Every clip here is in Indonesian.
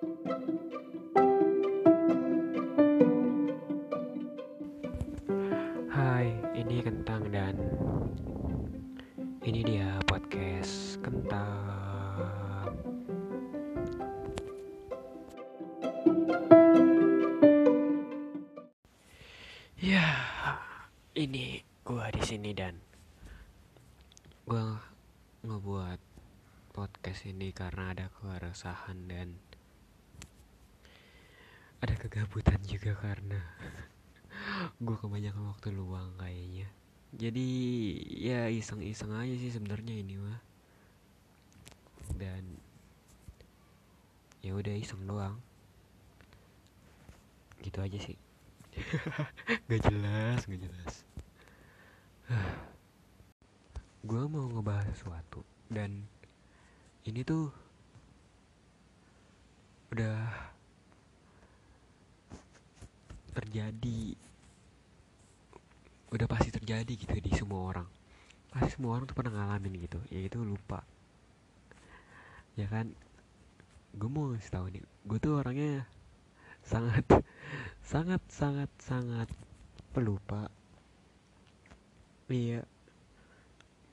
Hai, ini Kentang dan ini dia podcast Kentang. Ya, ini gua di sini dan gua ngebuat podcast ini karena ada keresahan dan ada kegabutan juga karena gue kebanyakan waktu luang kayaknya. Jadi ya iseng-iseng aja sih sebenarnya ini mah. Dan ya udah iseng doang. Gitu aja sih. Gak jelas gak jelas. Gue mau ngebahas sesuatu dan ini tuh udah terjadi. Udah pasti terjadi gitu di semua orang. Pasti semua orang tuh pernah ngalamin gitu. Yaitu lupa. Ya kan? Gue mau ngasih tahu nih gue tuh orangnya sangat sangat sangat sangat pelupa. Iya.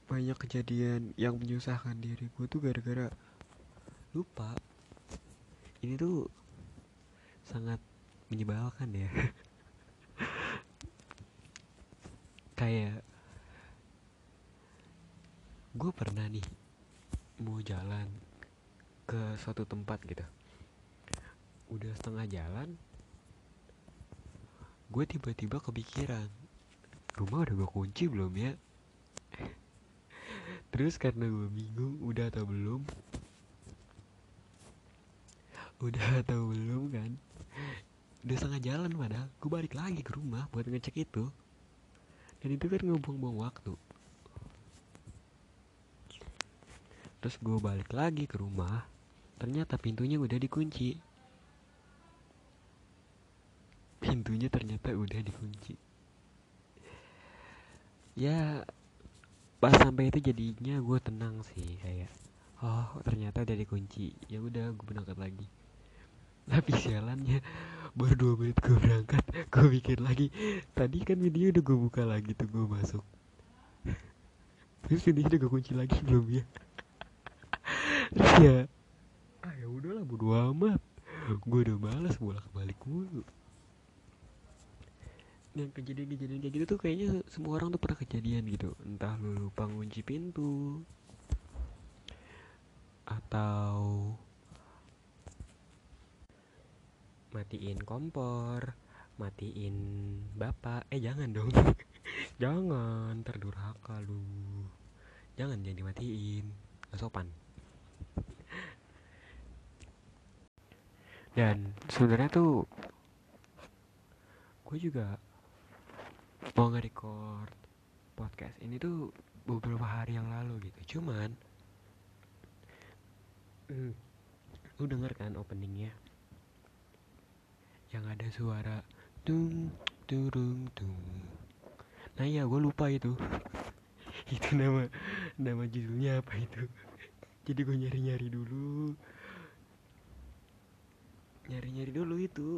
Banyak kejadian yang menyusahkan diri gue tuh gara-gara lupa. Ini tuh sangat menyebalkan ya. Kayak gue pernah nih mau jalan ke suatu tempat gitu. Udah setengah jalan gue tiba-tiba kepikiran rumah udah gue kunci belum ya? Terus karena gue bingung udah atau belum? Udah atau belum kan udah setengah jalan padahal gue balik lagi ke rumah buat ngecek itu. Dan itu kan ngebuang-buang waktu. Terus gue balik lagi ke rumah. Ternyata pintunya udah dikunci. Pintunya ternyata udah dikunci. Ya pas sampai itu jadinya gue tenang sih kayak oh ternyata udah dikunci. Ya udah gue berangkat lagi. Tapi sialannya baru dua menit gue berangkat gue mikir lagi. Tadi kan video udah gue buka lagi tuh gue masuk. Terus ini udah gue kunci lagi belum ya? Terus ya ah ya udahlah bodo amat. Gue udah malas bolak balik mulu. Yang kejadian-kejadian kayak gitu tuh kayaknya semua orang tuh pernah kejadian gitu. Entah lu lupa ngunci pintu atau matiin kompor matiin bapak. Eh jangan dong. Jangan terdurhaka lu. Jangan jadi matiin. Gak sopan. Dan sebenarnya tuh gue juga mau nge-record podcast ini tuh beberapa hari yang lalu gitu. Cuman hmm, lu denger kan openingnya yang ada suara tung turung tung. Nah iya gue lupa itu. Itu nama nama judulnya apa itu? Jadi gue nyari nyari dulu. Nyari nyari dulu itu.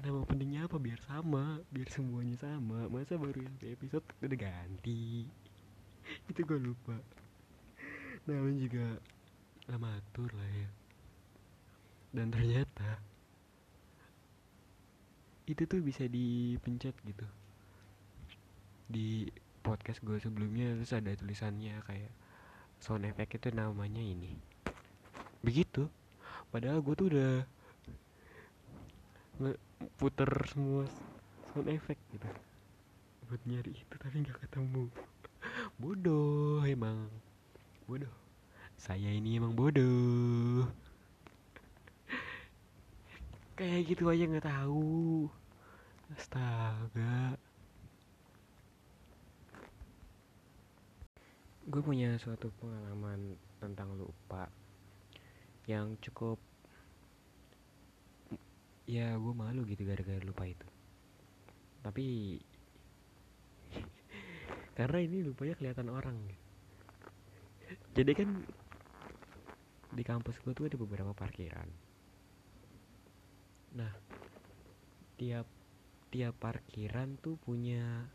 Nama pentingnya apa? Biar sama biar semuanya sama. Masa baru yang episode udah ganti? Itu gue lupa. Namanya juga amatur lah ya. Dan ternyata itu tuh bisa dipencet gitu. Di podcast gue sebelumnya terus ada tulisannya kayak sound effect itu namanya ini. Begitu. Padahal gue tuh udah puter semua sound effect gitu. Buat nyari itu tapi nggak ketemu. Bodoh emang. Bodoh. Saya ini emang bodoh kayak gitu aja nggak tahu. Astaga. Gue punya suatu pengalaman tentang lupa yang cukup ya gue malu gitu gara-gara lupa itu. Tapi karena ini lupanya kelihatan orang. Jadi kan di kampus gue tuh ada beberapa parkiran nah tiap tiap parkiran tuh punya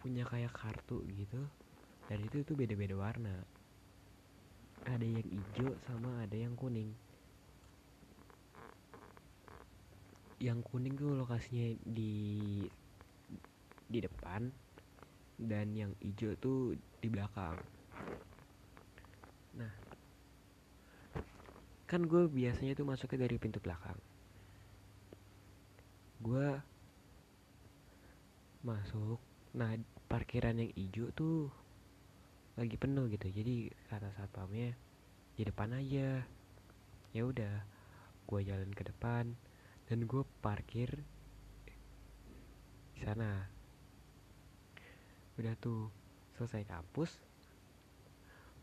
punya kayak kartu gitu. Dan itu tuh beda-beda warna. Ada yang hijau sama ada yang kuning. Yang kuning tuh lokasinya di di depan dan yang hijau tuh di belakang nah kan gue biasanya tuh masuknya dari pintu belakang. Gue masuk nah parkiran yang hijau tuh lagi penuh gitu. Jadi kata satpamnya di depan aja. Ya udah gue jalan ke depan dan gue parkir di sana. Udah tuh selesai kampus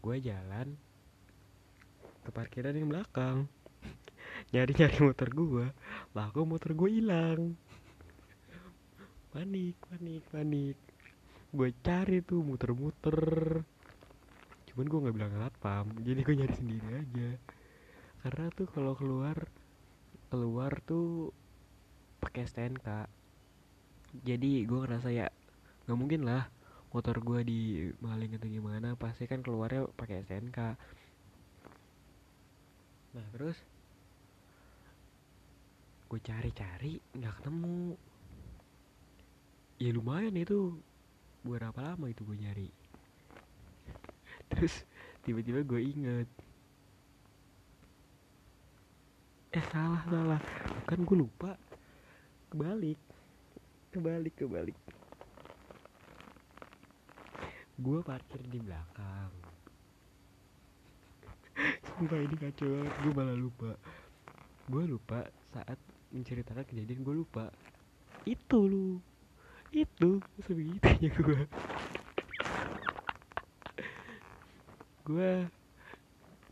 gue jalan ke parkiran yang belakang. Nyari-nyari motor gue lah motor gue hilang? Panik panik panik. Gue cari tuh muter-muter. Cuman gue nggak bilang satpam jadi gue nyari sendiri aja. Karena tuh kalau keluar keluar tuh pakai STNK jadi gue ngerasa ya nggak mungkin lah motor gue di maling atau gimana. Pasti kan keluarnya pakai STNK nah terus? Gue cari-cari nggak ketemu. Ya lumayan itu. Berapa lama itu gue nyari? Terus tiba-tiba gue inget. Eh salah salah. Kan gue lupa. Kebalik. Kebalik kebalik. Gue parkir di belakang sumpah ini kacau banget. Gue malah lupa. Gue lupa saat menceritakan kejadian gue lupa. Itu lu. Itu sebegitunya gue gue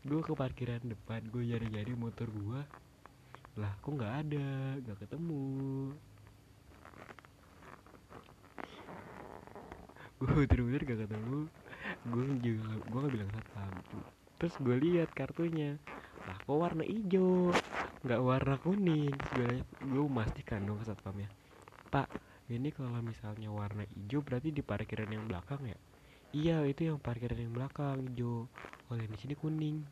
gue ke parkiran depan gue nyari-nyari motor gue lah kok nggak ada? Nggak ketemu. Gue bener-bener gak ketemu. Gue juga gue gak bilang satpam terus gue lihat kartunya. Lah kok warna hijau? Nggak warna kuning. Gue gue memastikan dong ke satpamnya pak ini kalau misalnya warna hijau berarti di parkiran yang belakang ya? Iya itu yang parkiran yang belakang hijau. Oh yang di sini kuning.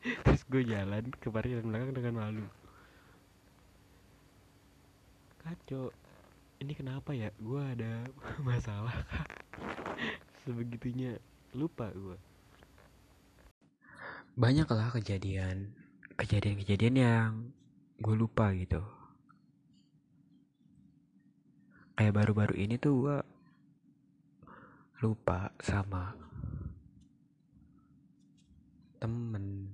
Terus gue jalan ke parkiran belakang dengan malu. Kacau ini kenapa ya? Gue ada masalah sebegitunya lupa gue banyak lah kejadian kejadian-kejadian yang gue lupa gitu. Kayak baru-baru ini tuh gue lupa sama temen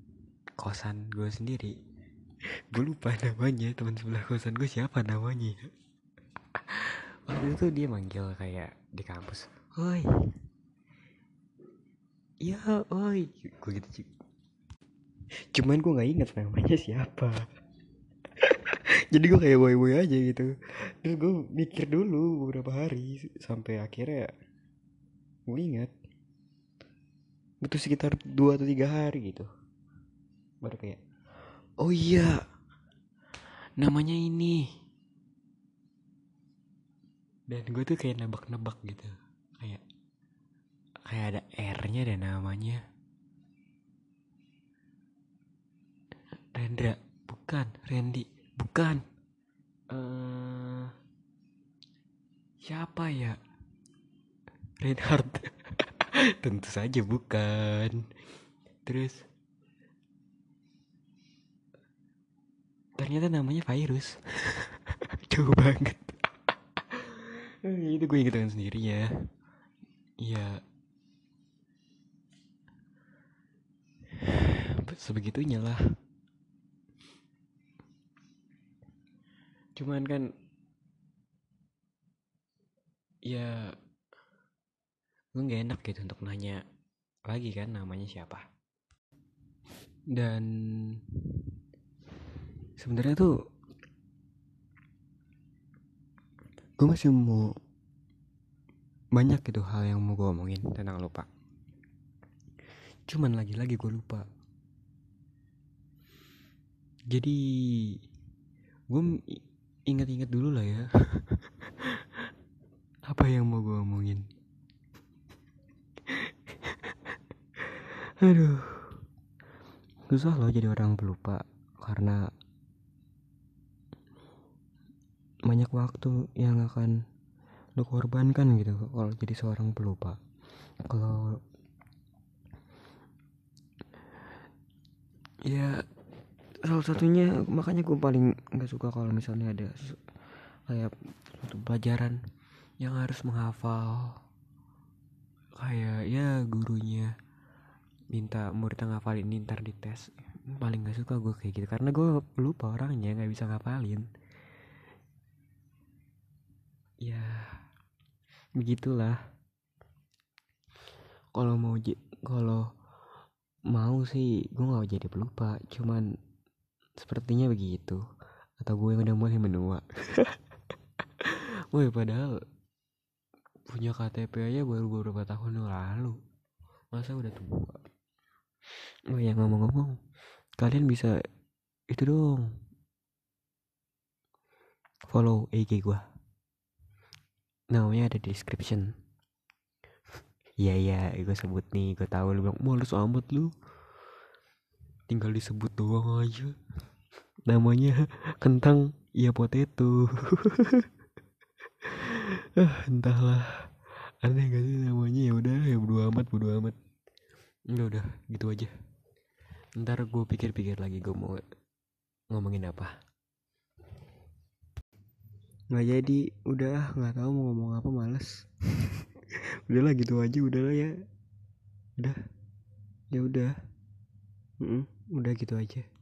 kosan gue sendiri. Gue lupa namanya teman sebelah kosan gue siapa namanya. Waktu itu dia manggil kayak di kampus woi iya woi gue gitu cuman gue nggak inget namanya siapa. Jadi gue kayak woi woi aja gitu. Terus gue mikir dulu beberapa hari sampai akhirnya gue ingat. Butuh sekitar dua atau tiga hari gitu. Baru kayak oh iya namanya ini. Dan gue tuh kayak nebak-nebak gitu. Kayak kayak ada R-nya dan namanya Rendra. Bukan Randy. Bukan. Uh, siapa ya? Reinhard tentu saja bukan. Terus ternyata namanya virus. Jauh banget. Itu gue inget dengan sendiri ya. Iya. Sebegitunya lah cuman kan ya gue gak enak gitu untuk nanya lagi kan namanya siapa. Dan sebenarnya tuh gue masih mau banyak gitu hal yang mau gue omongin tentang lupa. Cuman lagi-lagi gue lupa. Jadi gue ingat-ingat dulu lah ya. Apa yang mau gue omongin? Aduh. Susah loh jadi orang pelupa karena banyak waktu yang akan lo korbankan gitu kalau jadi seorang pelupa. Kalau ya salah satunya makanya gue paling nggak suka kalau misalnya ada kayak suatu pelajaran yang harus menghafal. Kayak ya gurunya minta muridnya ngafalin ini ntar dites. Paling gak suka gue kayak gitu karena gue lupa orangnya nggak bisa ngafalin. Ya begitulah. Kalau mau kalau mau sih gue nggak jadi pelupa cuman sepertinya begitu. Atau gue yang udah mulai menua. Woi padahal punya KTP aja baru beberapa tahun lalu. Masa udah tua? Oh ya ngomong-ngomong kalian bisa itu dong. Follow IG gua. Namanya ada di description. Iya iya gue sebut nih gue tahu lu bilang males amat lu tinggal disebut doang aja. Namanya kentang iya potato. Ah entahlah. Aneh gak sih namanya? Ya udah ya bodo amat bodo amat. Udah udah gitu aja. Ntar gue pikir-pikir lagi gue mau ngomongin apa. Nggak jadi. Udah nggak tahu mau ngomong apa males. Udahlah gitu aja udahlah ya. Udah. Ya udah mm udah gitu aja